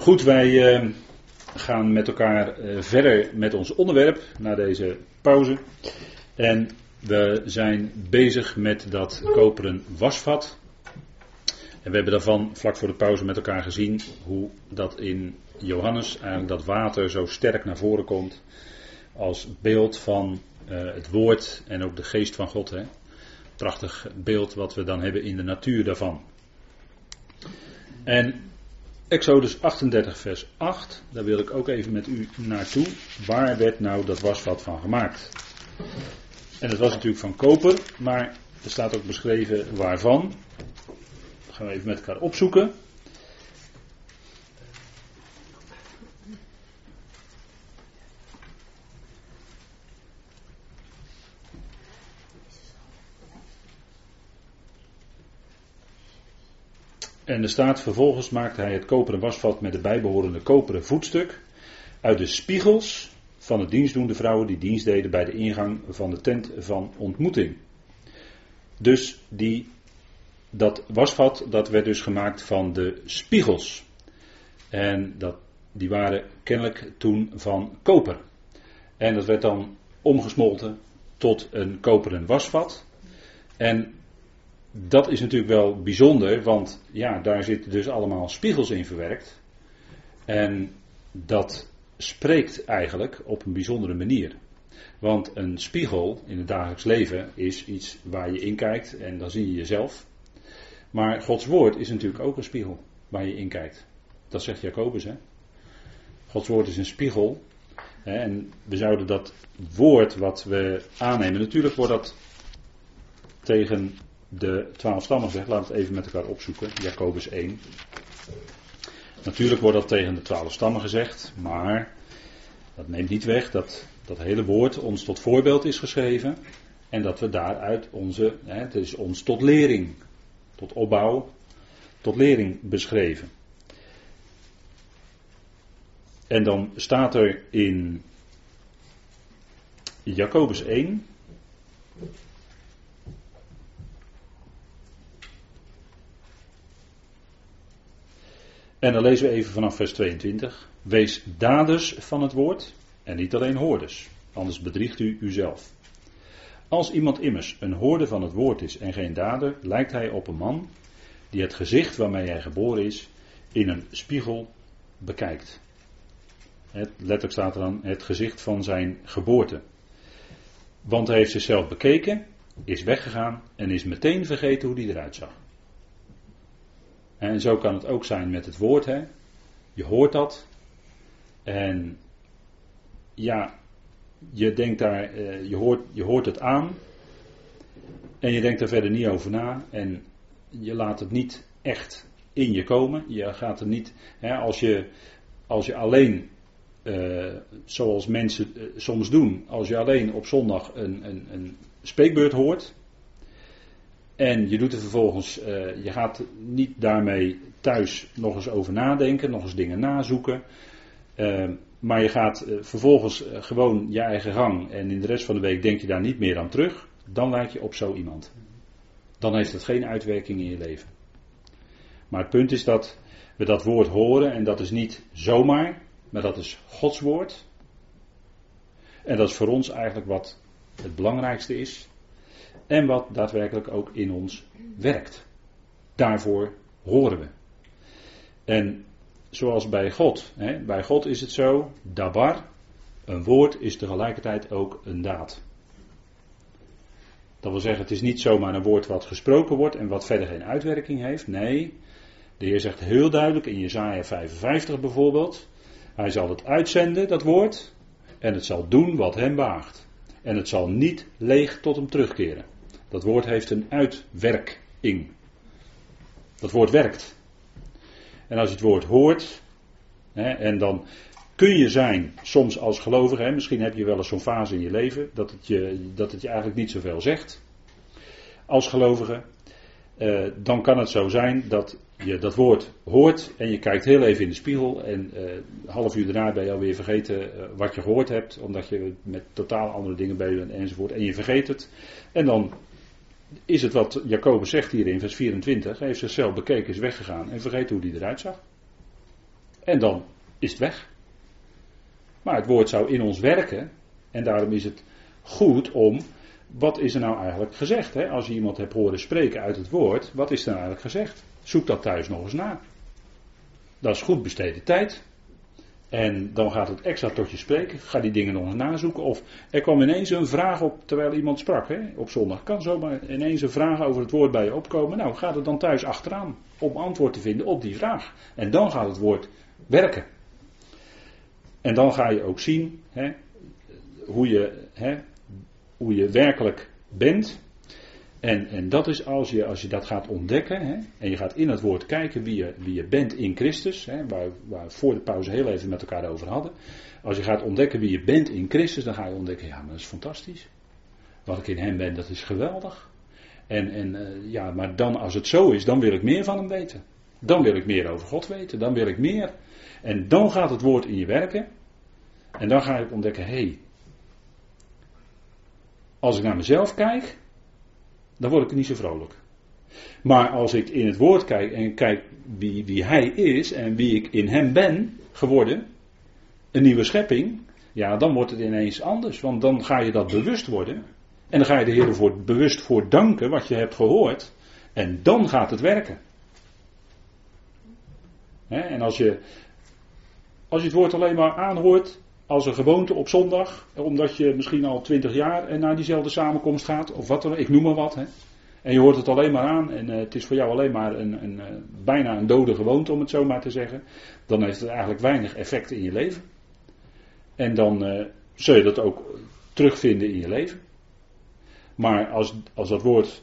Goed, wij uh, gaan met elkaar uh, verder met ons onderwerp na deze pauze. En we zijn bezig met dat koperen wasvat. En we hebben daarvan vlak voor de pauze met elkaar gezien hoe dat in Johannes eigenlijk dat water zo sterk naar voren komt. Als beeld van uh, het woord en ook de geest van God. Hè. Prachtig beeld wat we dan hebben in de natuur daarvan. En Exodus 38, vers 8, daar wil ik ook even met u naartoe. Waar werd nou dat wasvat van gemaakt? En het was natuurlijk van koper, maar er staat ook beschreven waarvan. Dat gaan we even met elkaar opzoeken. En er staat vervolgens maakte hij het koperen wasvat met de bijbehorende koperen voetstuk uit de spiegels van de dienstdoende vrouwen die dienst deden bij de ingang van de tent van ontmoeting. Dus die, dat wasvat dat werd dus gemaakt van de spiegels. En dat, die waren kennelijk toen van koper. En dat werd dan omgesmolten tot een koperen wasvat. En dat is natuurlijk wel bijzonder, want ja, daar zitten dus allemaal spiegels in verwerkt. En dat spreekt eigenlijk op een bijzondere manier. Want een spiegel in het dagelijks leven is iets waar je in kijkt en dan zie je jezelf. Maar Gods woord is natuurlijk ook een spiegel waar je in kijkt. Dat zegt Jacobus. Hè? Gods woord is een spiegel. Hè, en we zouden dat woord wat we aannemen, natuurlijk wordt dat tegen de twaalf stammen zegt. Laten we het even met elkaar opzoeken. Jacobus 1. Natuurlijk wordt dat tegen de twaalf stammen gezegd, maar dat neemt niet weg dat dat hele woord ons tot voorbeeld is geschreven. En dat we daaruit onze, hè, het is ons tot lering, tot opbouw, tot lering beschreven. En dan staat er in Jacobus 1, En dan lezen we even vanaf vers 22. Wees daders van het woord en niet alleen hoorders, anders bedriegt u uzelf. Als iemand immers een hoorder van het woord is en geen dader, lijkt hij op een man die het gezicht waarmee hij geboren is in een spiegel bekijkt. Het, letterlijk staat er dan het gezicht van zijn geboorte. Want hij heeft zichzelf bekeken, is weggegaan en is meteen vergeten hoe hij eruit zag. En zo kan het ook zijn met het woord. Hè. Je hoort dat. En ja, je denkt daar, eh, je, hoort, je hoort het aan. En je denkt daar verder niet over na. En je laat het niet echt in je komen. Je gaat er niet, hè, als, je, als je alleen, uh, zoals mensen uh, soms doen, als je alleen op zondag een, een, een spreekbeurt hoort, en je doet er vervolgens, uh, je gaat niet daarmee thuis nog eens over nadenken, nog eens dingen nazoeken. Uh, maar je gaat uh, vervolgens gewoon je eigen gang en in de rest van de week denk je daar niet meer aan terug. Dan lijkt je op zo iemand. Dan heeft het geen uitwerking in je leven. Maar het punt is dat we dat woord horen en dat is niet zomaar, maar dat is Gods woord. En dat is voor ons eigenlijk wat het belangrijkste is en wat daadwerkelijk ook in ons werkt. Daarvoor horen we. En zoals bij God, hè, bij God is het zo, dabar, een woord is tegelijkertijd ook een daad. Dat wil zeggen, het is niet zomaar een woord wat gesproken wordt en wat verder geen uitwerking heeft. Nee, de Heer zegt heel duidelijk in Jesaja 55 bijvoorbeeld, hij zal het uitzenden, dat woord, en het zal doen wat hem waagt. En het zal niet leeg tot hem terugkeren. Dat woord heeft een uitwerking. Dat woord werkt. En als je het woord hoort, hè, en dan kun je zijn, soms als gelovige, hè, misschien heb je wel eens zo'n fase in je leven, dat het je, dat het je eigenlijk niet zoveel zegt. Als gelovige, eh, dan kan het zo zijn dat je dat woord hoort en je kijkt heel even in de spiegel en uh, een half uur daarna ben je alweer vergeten uh, wat je gehoord hebt, omdat je met totaal andere dingen bezig bent enzovoort. En je vergeet het. En dan is het wat Jacobus zegt hier in vers 24. Hij heeft zichzelf bekeken, is weggegaan en vergeet hoe hij eruit zag. En dan is het weg. Maar het woord zou in ons werken. En daarom is het goed om. Wat is er nou eigenlijk gezegd? Hè? Als je iemand hebt horen spreken uit het woord, wat is er nou eigenlijk gezegd? Zoek dat thuis nog eens na. Dat is goed besteden tijd. En dan gaat het extra tot je spreken. Ga die dingen nog eens nazoeken. Of er kwam ineens een vraag op terwijl iemand sprak hè, op zondag. Kan zomaar ineens een vraag over het woord bij je opkomen. Nou, ga er dan thuis achteraan om antwoord te vinden op die vraag. En dan gaat het woord werken. En dan ga je ook zien hè, hoe, je, hè, hoe je werkelijk bent. En, en dat is als je, als je dat gaat ontdekken hè, en je gaat in het woord kijken wie je, wie je bent in Christus, hè, waar, waar we voor de pauze heel even met elkaar over hadden. Als je gaat ontdekken wie je bent in Christus, dan ga je ontdekken, ja, maar dat is fantastisch. Wat ik in hem ben, dat is geweldig. En, en uh, ja, maar dan als het zo is, dan wil ik meer van hem weten. Dan wil ik meer over God weten, dan wil ik meer. En dan gaat het woord in je werken. En dan ga ik ontdekken, hé, hey, als ik naar mezelf kijk, dan word ik niet zo vrolijk. Maar als ik in het woord kijk en kijk wie, wie hij is en wie ik in hem ben geworden, een nieuwe schepping, ja, dan wordt het ineens anders. Want dan ga je dat bewust worden. En dan ga je de Heer voor, bewust voor danken wat je hebt gehoord. En dan gaat het werken. en als je, als je het woord alleen maar aanhoort als een gewoonte op zondag, omdat je misschien al twintig jaar naar diezelfde samenkomst gaat, of wat dan ik noem maar wat. Hè. En je hoort het alleen maar aan en uh, het is voor jou alleen maar een, een bijna een dode gewoonte, om het zo maar te zeggen. Dan heeft het eigenlijk weinig effect in je leven. En dan zul je dat ook terugvinden in je leven. Maar als, als dat woord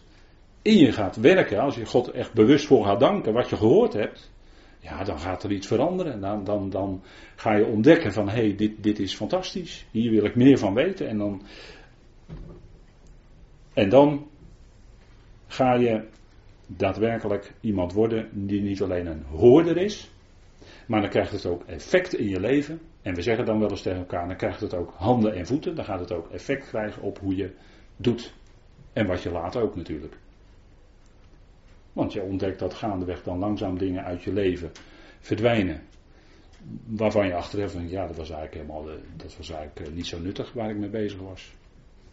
in je gaat werken, als je God echt bewust voor gaat danken, wat je gehoord hebt, ja, dan gaat er iets veranderen. Dan, dan, dan ga je ontdekken van, hé, hey, dit, dit is fantastisch. Hier wil ik meer van weten. En dan, en dan ga je daadwerkelijk iemand worden die niet alleen een hoorder is, maar dan krijgt het ook effect in je leven. En we zeggen dan wel eens tegen elkaar, dan krijgt het ook handen en voeten. Dan gaat het ook effect krijgen op hoe je doet. En wat je laat ook natuurlijk. Want je ontdekt dat gaandeweg dan langzaam dingen uit je leven verdwijnen. Waarvan je achteraf denkt, ja, dat was eigenlijk helemaal eh, dat was eigenlijk eh, niet zo nuttig waar ik mee bezig was.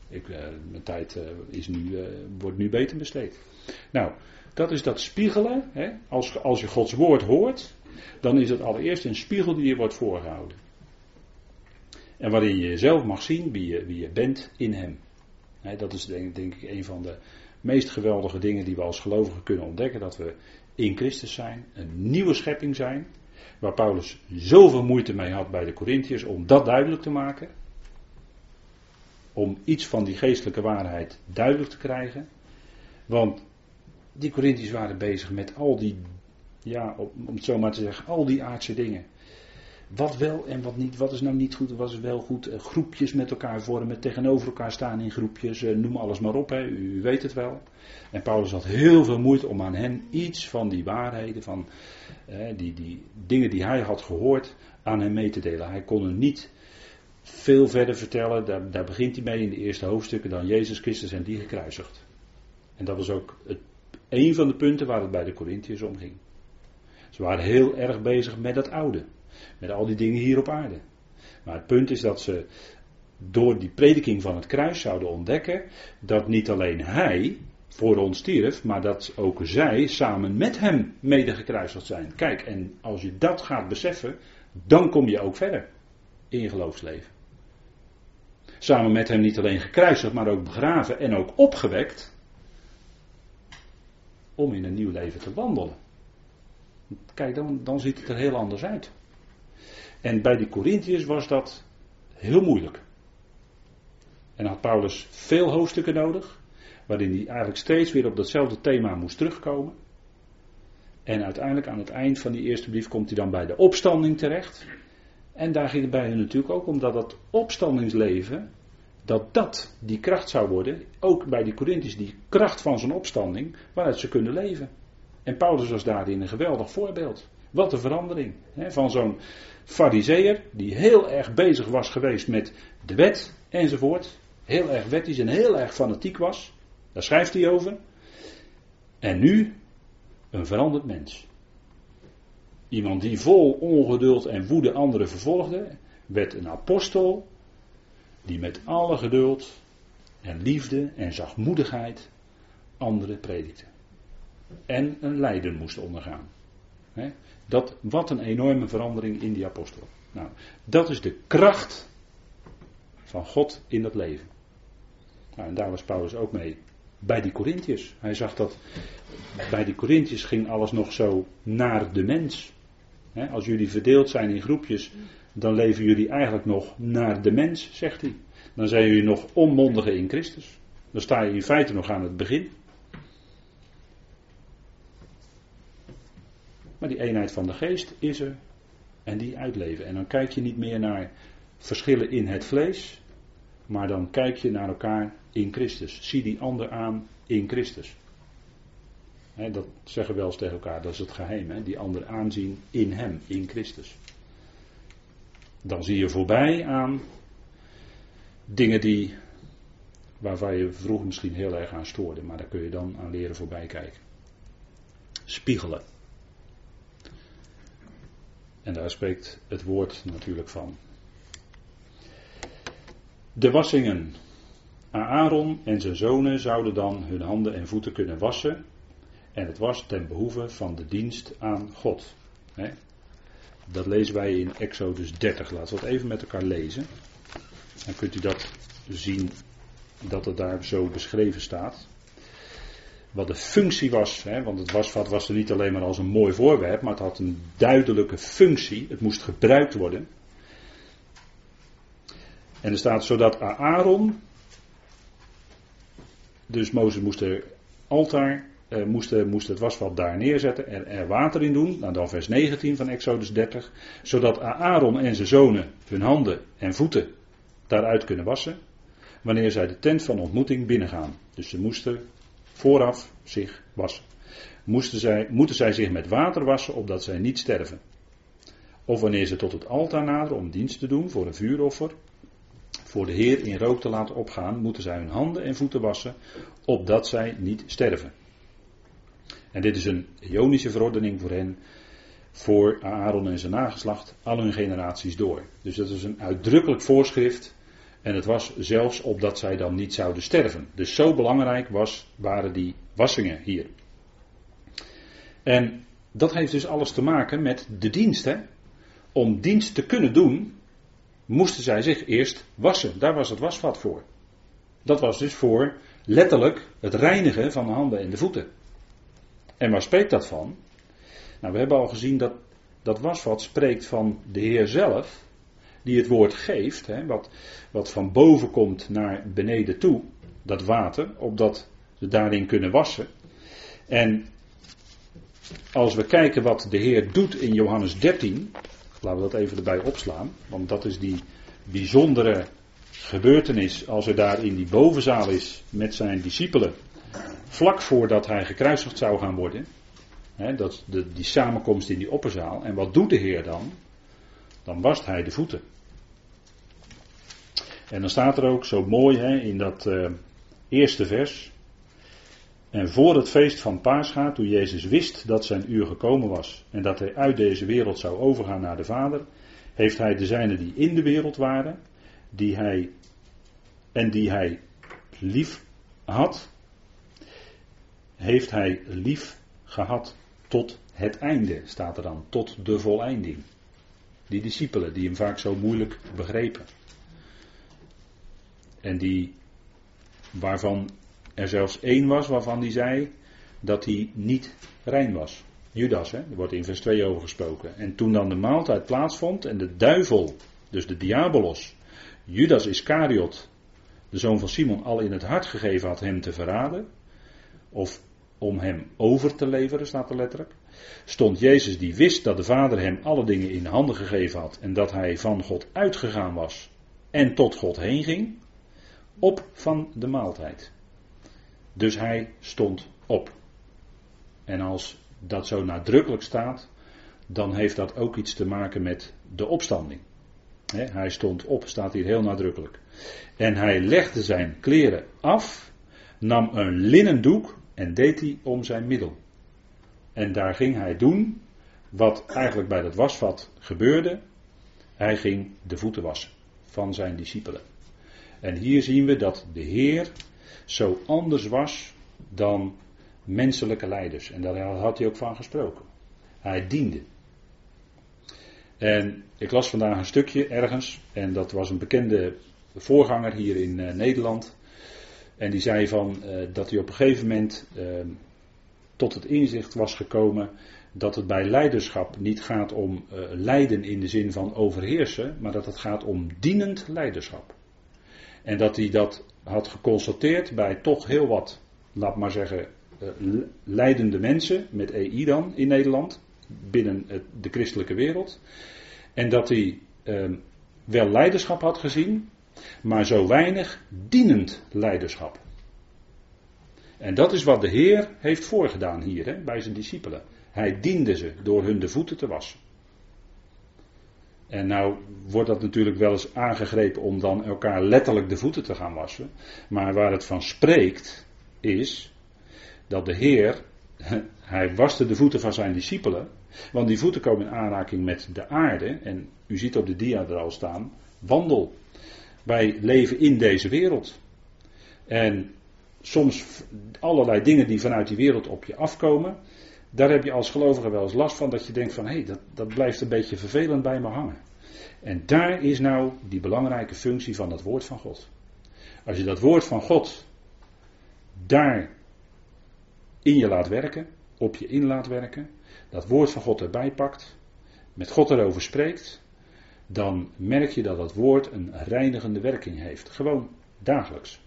Ik, uh, mijn tijd is nu, wordt nu beter besteed. Nou, dat is dat spiegelen. Hè? Als, als je Gods woord hoort, dan is het allereerst een spiegel die je wordt voorgehouden. En waarin je jezelf mag zien wie je, wie je bent in Hem. dat is denk, denk, ik een van de meest geweldige dingen die we als gelovigen kunnen ontdekken. Dat we in Christus zijn, een nieuwe schepping zijn. Waar Paulus zoveel moeite mee had bij de Corinthiërs om dat duidelijk te maken. Om iets van die geestelijke waarheid duidelijk te krijgen. Want die Corinthiërs waren bezig met al die, ja, om het zo maar te zeggen, al die aardse dingen. Wat wel en wat niet, wat is nou niet goed en wat is wel goed. Eh, groepjes met elkaar vormen, tegenover elkaar staan in groepjes, eh, noem alles maar op, hè, u weet het wel. En Paulus had heel veel moeite om aan hen iets van die waarheden, van die, die dingen die hij had gehoord, aan hen mee te delen. Hij kon er niet veel verder vertellen, daar, daar begint hij mee in de eerste hoofdstukken, dan Jezus Christus en die gekruisigd. En dat was ook het, een van de punten waar het bij de Corinthiërs om ging. Ze waren heel erg bezig met het oude. Met al die dingen hier op aarde. Maar het punt is dat ze door die prediking van het kruis zouden ontdekken dat niet alleen hij voor ons stierf, maar dat ook zij samen met hem mede gekruisigd zijn. Kijk, en als je dat gaat beseffen, dan kom je ook verder in je geloofsleven. Samen met hem niet alleen gekruisigd, maar ook begraven en ook opgewekt om in een nieuw leven te wandelen. Kijk, dan, dan ziet het er heel anders uit. En bij die Corinthiërs was dat heel moeilijk. En had Paulus veel hoofdstukken nodig, waarin hij eigenlijk steeds weer op datzelfde thema moest terugkomen. En uiteindelijk aan het eind van die eerste brief komt hij dan bij de opstanding terecht. En daar ging het bij hen natuurlijk ook om dat dat opstandingsleven, dat dat die kracht zou worden, ook bij die Corinthiërs die kracht van zijn opstanding, waaruit ze kunnen leven. En Paulus was daarin een geweldig voorbeeld. Wat een verandering. Hè, van zo'n fariseer die heel erg bezig was geweest met de wet enzovoort. Heel erg wettisch en heel erg fanatiek was. Daar schrijft hij over. En nu een veranderd mens. Iemand die vol ongeduld en woede anderen vervolgde, werd een apostel die met alle geduld en liefde en zachtmoedigheid anderen predikte. En een lijden moest ondergaan. Dat, wat een enorme verandering in die apostel. Nou, dat is de kracht van God in dat leven. Nou, en daar was Paulus ook mee bij die Corinthiërs. Hij zag dat bij die Corinthiërs ging alles nog zo naar de mens. als jullie verdeeld zijn in groepjes, dan leven jullie eigenlijk nog naar de mens, zegt hij. Dan zijn jullie nog onmondigen in Christus. Dan sta je in feite nog aan het begin. Maar die eenheid van de geest is er en die uitleven. En dan kijk je niet meer naar verschillen in het vlees, maar dan kijk je naar elkaar in Christus. Zie die ander aan in Christus. dat zeggen we wel eens tegen elkaar, dat is het geheim. die ander aanzien in hem, in Christus. Dan zie je voorbij aan dingen die, waarvan je vroeger misschien heel erg aan stoorde, maar daar kun je dan aan leren voorbij kijken. Spiegelen. En daar spreekt het woord natuurlijk van. De wassingen. Aaron en zijn zonen zouden dan hun handen en voeten kunnen wassen. En het was ten behoeve van de dienst aan God. Dat lezen wij in Exodus 30. Laten we het even met elkaar lezen. Dan kunt u dat zien dat het daar zo beschreven staat. Wat de functie was, hè, want het wasvat was er niet alleen maar als een mooi voorwerp, maar het had een duidelijke functie. Het moest gebruikt worden. En er staat zodat Aaron, dus Mozes moest er altaar, eh, moest, moest het wasvat daar neerzetten en er water in doen. Nou dan vers 19 van Exodus 30. Zodat Aaron en zijn zonen hun handen en voeten daaruit kunnen wassen. Wanneer zij de tent van ontmoeting binnengaan. Dus ze moesten vooraf zich wassen. Moesten zij, moeten zij zich met water wassen opdat zij niet sterven. Of wanneer ze tot het altaar naderen om dienst te doen voor een vuuroffer, voor de Heer in rook te laten opgaan, moeten zij hun handen en voeten wassen, opdat zij niet sterven. En dit is een ionische verordening voor hen, voor Aaron en zijn nageslacht, al hun generaties door. Dus dat is een uitdrukkelijk voorschrift. En het was zelfs opdat zij dan niet zouden sterven. Dus zo belangrijk was, waren die wassingen hier. En dat heeft dus alles te maken met de dienst. Om dienst te kunnen doen, moesten zij zich eerst wassen. Daar was het wasvat voor. Dat was dus voor letterlijk het reinigen van de handen en de voeten. En waar spreekt dat van? Nou, we hebben al gezien dat dat wasvat spreekt van de Heer zelf, die het woord geeft, hè, wat, wat van boven komt naar beneden toe, dat water, opdat ze daarin kunnen wassen. En als we kijken wat de Heer doet in Johannes 13, Laten we dat even erbij opslaan. Want dat is die bijzondere gebeurtenis als hij daar in die bovenzaal is met zijn discipelen. Vlak voordat hij gekruisigd zou gaan worden. Dat de, die samenkomst in die opperzaal. En wat doet de Heer dan? Dan wast hij de voeten. En dan staat er ook zo mooi hè, in dat uh, eerste vers. En voor het feest van Pascha, toen Jezus wist dat zijn uur gekomen was en dat hij uit deze wereld zou overgaan naar de Vader, heeft hij de zijnen die in de wereld waren, die hij en die hij lief had, heeft hij lief gehad tot het einde, staat er dan, tot de voleinding. Die discipelen die hem vaak zo moeilijk begrepen. En die waarvan er zelfs één was waarvan hij zei dat hij niet rein was. Judas, hè, er wordt in vers 2 over gesproken. En toen dan de maaltijd plaatsvond en de duivel, dus de diabolos, Judas Iscariot, de zoon van Simon, al in het hart gegeven had hem te verraden, of om hem over te leveren, staat er letterlijk, stond Jezus die wist dat de Vader hem alle dingen in handen gegeven had en dat hij van God uitgegaan was en tot God heen ging, op van de maaltijd. Dus hij stond op. En als dat zo nadrukkelijk staat, dan heeft dat ook iets te maken met de opstanding. hij stond op, staat hier heel nadrukkelijk. En hij legde zijn kleren af, nam een linnen doek en deed die om zijn middel. En daar ging hij doen wat eigenlijk bij dat wasvat gebeurde. Hij ging de voeten wassen van zijn discipelen. En hier zien we dat de Heer zo anders was dan menselijke leiders. En daar had hij ook van gesproken. Hij diende. En ik las vandaag een stukje ergens, en dat was een bekende voorganger hier in uh, Nederland. En die zei van uh, dat hij op een gegeven moment uh, tot het inzicht was gekomen dat het bij leiderschap niet gaat om leiden in de zin van overheersen, maar dat het gaat om dienend leiderschap. En dat hij dat had geconstateerd bij toch heel wat, laat maar zeggen, leidende mensen, met EI dan in Nederland, binnen de christelijke wereld. En dat hij ehm, wel leiderschap had gezien, maar zo weinig dienend leiderschap. En dat is wat de Heer heeft voorgedaan hier hè, bij zijn discipelen. Hij diende ze door hun de voeten te wassen. En nou wordt dat natuurlijk wel eens aangegrepen om dan elkaar letterlijk de voeten te gaan wassen. Maar waar het van spreekt is dat de Heer, hij waste de voeten van zijn discipelen. Want die voeten komen in aanraking met de aarde. En u ziet op de dia er al staan, wandel. Wij leven in deze wereld. En soms allerlei dingen die vanuit die wereld op je afkomen. Daar heb je als gelovige wel eens last van dat je denkt van hé, hey, dat, dat blijft een beetje vervelend bij me hangen. En daar is nou die belangrijke functie van het woord van God. Als je dat woord van God daar in je laat werken, op je in laat werken, dat woord van God erbij pakt, met God erover spreekt, dan merk je dat dat woord een reinigende werking heeft. Gewoon dagelijks.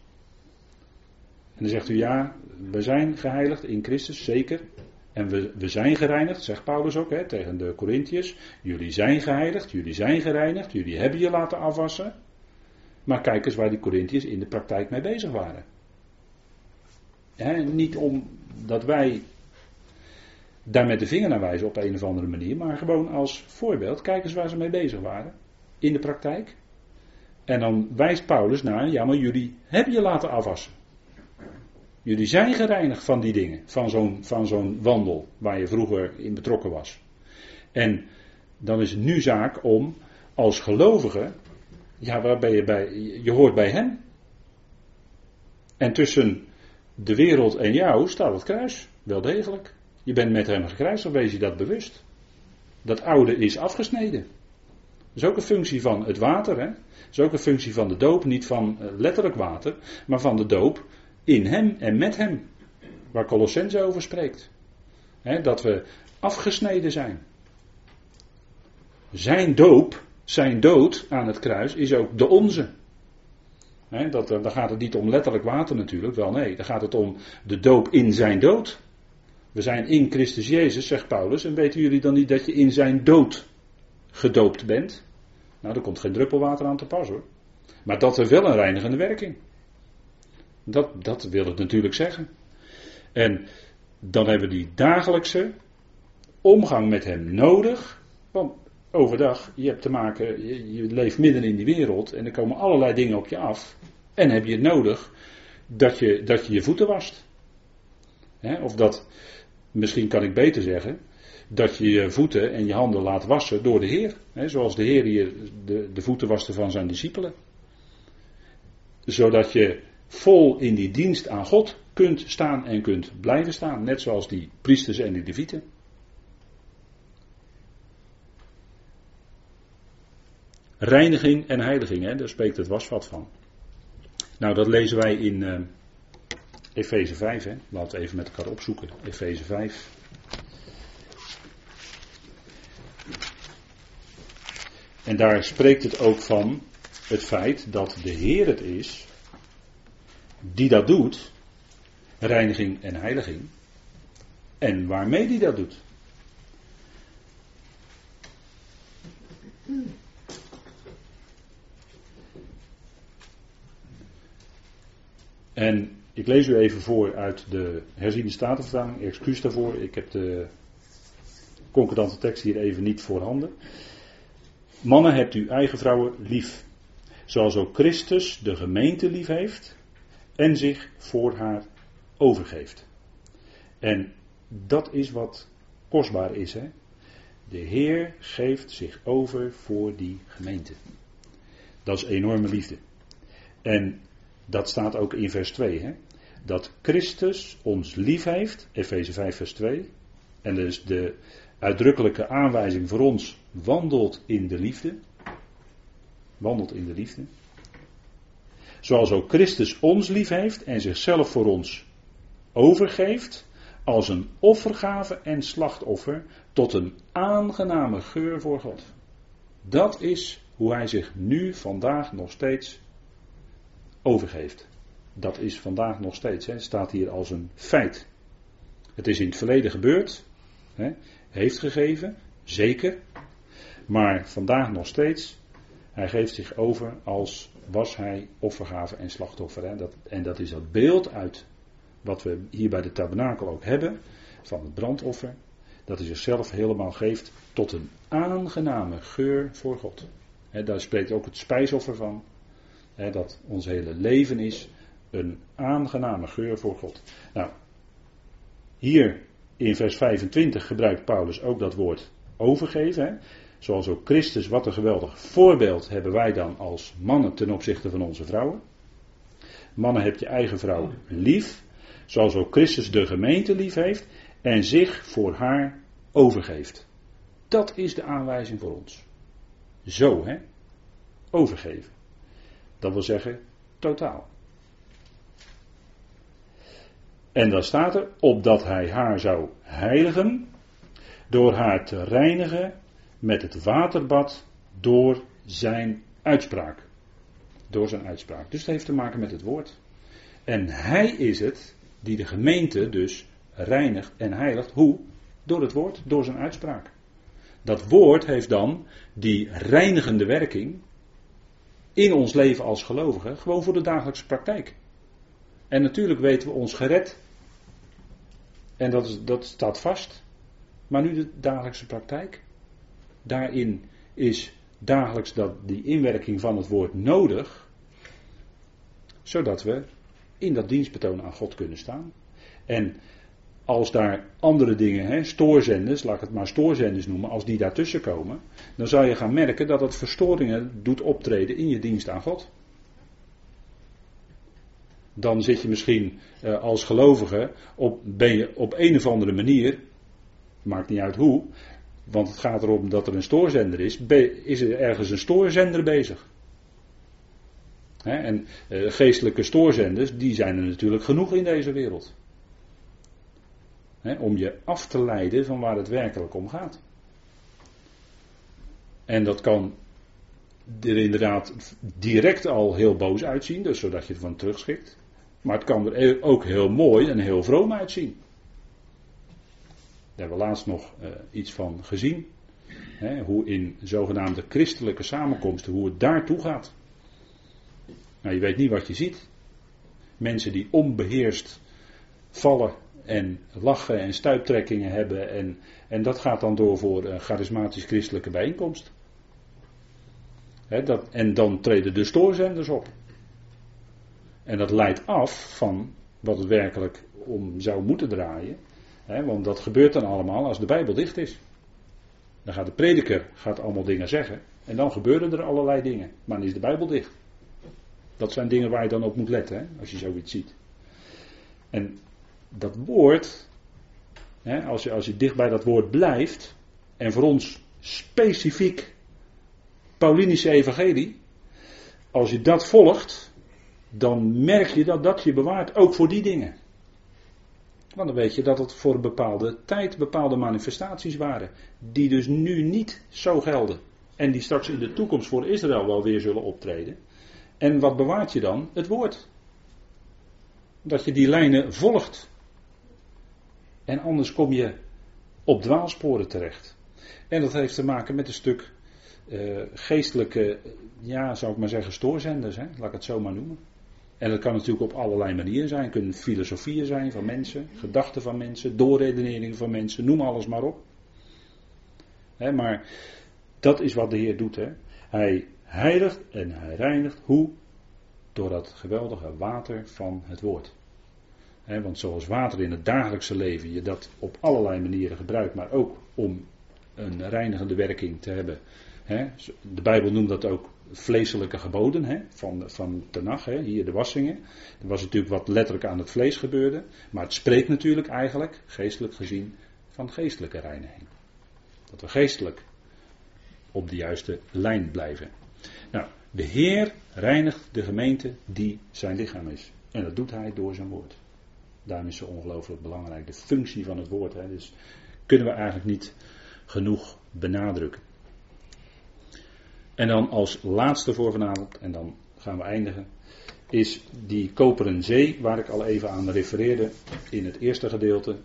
En dan zegt u ja, we zijn geheiligd in Christus, zeker. En we, we zijn gereinigd, zegt Paulus ook hè, tegen de Corinthiërs. Jullie zijn geheiligd, jullie zijn gereinigd, jullie hebben je laten afwassen. Maar kijk eens waar die Corinthiërs in de praktijk mee bezig waren. Niet omdat wij daar met de vinger naar wijzen op een of andere manier, maar gewoon als voorbeeld. Kijk eens waar ze mee bezig waren in de praktijk. En dan wijst Paulus naar, ja maar jullie hebben je laten afwassen. Jullie zijn gereinigd van die dingen, van zo'n, van zo'n wandel waar je vroeger in betrokken was. En dan is het nu zaak om als gelovige, ja waar ben je bij, je hoort bij hem. En tussen de wereld en jou staat het kruis, wel degelijk. Je bent met hem gekruisigd, wees je dat bewust. Dat oude is afgesneden. Dat is ook een functie van het water. Hè? Dat is ook een functie van de doop. Niet van eh, letterlijk water, maar van de doop in hem en met hem. Waar Colossense over spreekt. Dat we afgesneden zijn. Zijn doop, zijn dood aan het kruis is ook de onze. Dat, dan gaat het niet om letterlijk water natuurlijk, wel nee. Dan gaat het om de doop in zijn dood. We zijn in Christus Jezus, zegt Paulus. En weten jullie dan niet dat je in zijn dood gedoopt bent? Nou, er komt geen druppel water aan te pas hoor. Maar dat heeft wel een reinigende werking. Dat, dat wil het natuurlijk zeggen. En dan hebben we die dagelijkse omgang met hem nodig. Want overdag, je hebt te maken, je, je, leeft midden in die wereld en er komen allerlei dingen op je af. En heb je het nodig dat je dat je, je voeten wast. of dat, misschien kan ik beter zeggen, dat je je voeten en je handen laat wassen door de Heer. zoals de Heer hier de, de voeten waste van zijn discipelen. Zodat je vol in die dienst aan God kunt staan en kunt blijven staan. Net zoals die priesters en die levieten. Reiniging en heiliging, hè, daar spreekt het wasvat van. Nou, dat lezen wij in uh, Efeze 5. Hè. Laten we even met elkaar opzoeken. Efeze 5. En daar spreekt het ook van het feit dat de Heer het is die dat doet, reiniging en heiliging, en waarmee die dat doet. En ik lees u even voor uit de herziende statenvertaling. Excuus daarvoor, ik heb de concordante tekst hier even niet voorhanden. Mannen, hebt uw eigen vrouwen lief. Zoals ook Christus de gemeente lief heeft en zich voor haar overgeeft. En dat is wat kostbaar is. Hè? De Heer geeft zich over voor die gemeente. Dat is enorme liefde. En dat staat ook in vers 2. Hè? Dat Christus ons lief heeft, Efeze 5 vers 2. En dus de uitdrukkelijke aanwijzing voor ons wandelt in de liefde. Wandelt in de liefde. Zoals ook Christus ons lief heeft en zichzelf voor ons overgeeft als een offergave en slachtoffer tot een aangename geur voor God. Dat is hoe hij zich nu vandaag nog steeds overgeeft. Dat is vandaag nog steeds, hè, staat hier als een feit. Het is in het verleden gebeurd, hè, heeft gegeven, zeker, maar vandaag nog steeds. Hij geeft zich over als was hij offergave en slachtoffer. Hè. Dat, en dat is dat beeld uit wat we hier bij de tabernakel ook hebben, van het brandoffer, dat hij zichzelf helemaal geeft tot een aangename geur voor God. daar spreekt ook het spijsoffer van, dat ons hele leven is een aangename geur voor God. Nou, hier in vers 25 gebruikt Paulus ook dat woord overgeven. Zoals ook Christus, wat een geweldig voorbeeld hebben wij dan als mannen ten opzichte van onze vrouwen. Mannen, heb je eigen vrouw lief, zoals ook Christus de gemeente lief heeft en zich voor haar overgeeft. Dat is de aanwijzing voor ons. Zo, hè? Overgeven. Dat wil zeggen, totaal. En dan staat er, opdat hij haar zou heiligen, door haar te reinigen met het waterbad door zijn uitspraak. Door zijn uitspraak. Dus het heeft te maken met het woord. En hij is het die de gemeente dus reinigt en heiligt. Hoe? Door het woord, door zijn uitspraak. Dat woord heeft dan die reinigende werking in ons leven als gelovigen, gewoon voor de dagelijkse praktijk. En natuurlijk weten we ons gered. En dat, is, dat staat vast. Maar nu de dagelijkse praktijk. Daarin is dagelijks dat, die inwerking van het woord nodig. Zodat we in dat dienstbetoon aan God kunnen staan. En als daar andere dingen, hè, stoorzenders, laat ik het maar stoorzenders noemen, als die daartussen komen, dan zal je gaan merken dat het verstoringen doet optreden in je dienst aan God. Dan zit je misschien uh, als gelovige op, ben je op een of andere manier, maakt niet uit hoe, want het gaat erom dat er een stoorzender is, is er ergens een stoorzender bezig. en uh, geestelijke stoorzenders, die zijn er natuurlijk genoeg in deze wereld om je af te leiden van waar het werkelijk om gaat. En dat kan er inderdaad direct al heel boos uitzien, dus zodat je ervan terugschikt. Maar het kan er ook heel mooi en heel vroom uitzien. Daar hebben we laatst nog uh, iets van gezien. Hè, hoe in zogenaamde christelijke samenkomsten, hoe het daartoe gaat. Nou, je weet niet wat je ziet. Mensen die onbeheerst vallen en lachen en stuiptrekkingen hebben. En, en dat gaat dan door voor een charismatisch-christelijke bijeenkomst. dat, en dan treden de stoorzenders op. En dat leidt af van wat het werkelijk om zou moeten draaien. Want dat gebeurt dan allemaal als de Bijbel dicht is. Dan gaat de prediker gaat allemaal dingen zeggen. En dan gebeuren er allerlei dingen. Maar dan is de Bijbel dicht. Dat zijn dingen waar je dan op moet letten, als je zoiets ziet. En dat woord, hè, als, je, als je dicht bij dat woord blijft, en voor ons specifiek Paulinische evangelie, als je dat volgt, dan merk je dat dat je bewaart, ook voor die dingen. Want dan weet je dat het voor een bepaalde tijd bepaalde manifestaties waren, die dus nu niet zo gelden. En die straks in de toekomst voor Israël wel weer zullen optreden. En wat bewaart je dan? Het woord. Dat je die lijnen volgt. En anders kom je op dwaalsporen terecht. En dat heeft te maken met een stuk uh, geestelijke, ja, zou ik maar zeggen, stoorzenders, hè? laat ik het zo maar noemen. En dat kan natuurlijk op allerlei manieren zijn. Het kunnen filosofieën zijn van mensen, gedachten van mensen, doorredeneringen van mensen, noem alles maar op. Maar dat is wat de Heer doet. Hè? Hij heiligt en hij reinigt. Hoe? Door dat geweldige water van het woord want zoals water in het dagelijkse leven je dat op allerlei manieren gebruikt, maar ook om een reinigende werking te hebben. De Bijbel noemt dat ook vleeselijke geboden van, van Tenach, hier de wassingen. Er was natuurlijk wat letterlijk aan het vlees gebeurde, maar het spreekt natuurlijk eigenlijk, geestelijk gezien, van geestelijke reiniging. Dat we geestelijk op de juiste lijn blijven. Nou, de Heer reinigt de gemeente die zijn lichaam is. En dat doet hij door zijn woord. Daarom is zo ongelooflijk belangrijk de functie van het woord. Hè. Dus kunnen we eigenlijk niet genoeg benadrukken. En dan als laatste voor vanavond, en dan gaan we eindigen, is die koperen zee waar ik al even aan refereerde in het eerste gedeelte.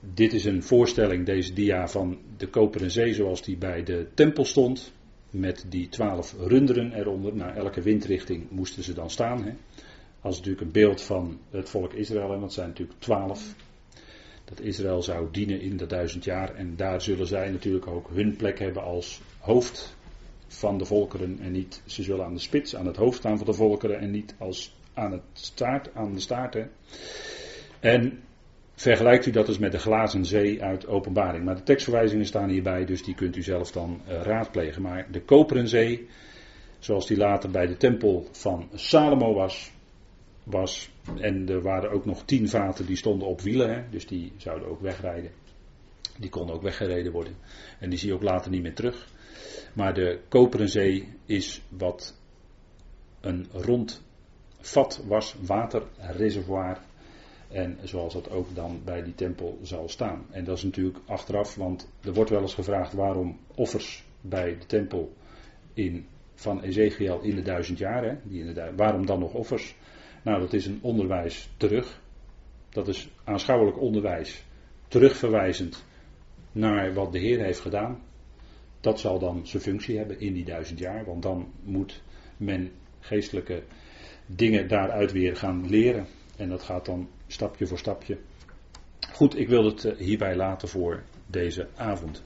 Dit is een voorstelling, deze dia, van de koperen zee zoals die bij de tempel stond. Met die twaalf runderen eronder. Naar elke windrichting moesten ze dan staan. Hè. Als natuurlijk een beeld van het volk Israël, want het zijn natuurlijk twaalf. Dat Israël zou dienen in de duizend jaar. En daar zullen zij natuurlijk ook hun plek hebben als hoofd van de volkeren. En niet, ze zullen aan de spits, aan het hoofd staan van de volkeren. En niet als aan, het staart, aan de staart. Hè. En vergelijkt u dat dus met de glazen zee uit openbaring. Maar de tekstverwijzingen staan hierbij, dus die kunt u zelf dan uh, raadplegen. Maar de koperen zee, zoals die later bij de tempel van Salomo was, was. En er waren ook nog tien vaten die stonden op wielen, hè, dus die zouden ook wegrijden. Die konden ook weggereden worden. En die zie je ook later niet meer terug. Maar de koperen zee is wat een rond vat was, waterreservoir. En zoals dat ook dan bij die tempel zal staan. En dat is natuurlijk achteraf, want er wordt wel eens gevraagd waarom offers bij de tempel in, van Ezekiel in de duizend jaar. Hè, die waarom dan nog offers? Nou, dat is een onderwijs terug. Dat is aanschouwelijk onderwijs terugverwijzend naar wat de Heer heeft gedaan. Dat zal dan zijn functie hebben in die duizend jaar, want dan moet men geestelijke dingen daaruit weer gaan leren. En dat gaat dan stapje voor stapje. Goed, ik wil het eh, hierbij laten voor deze avond.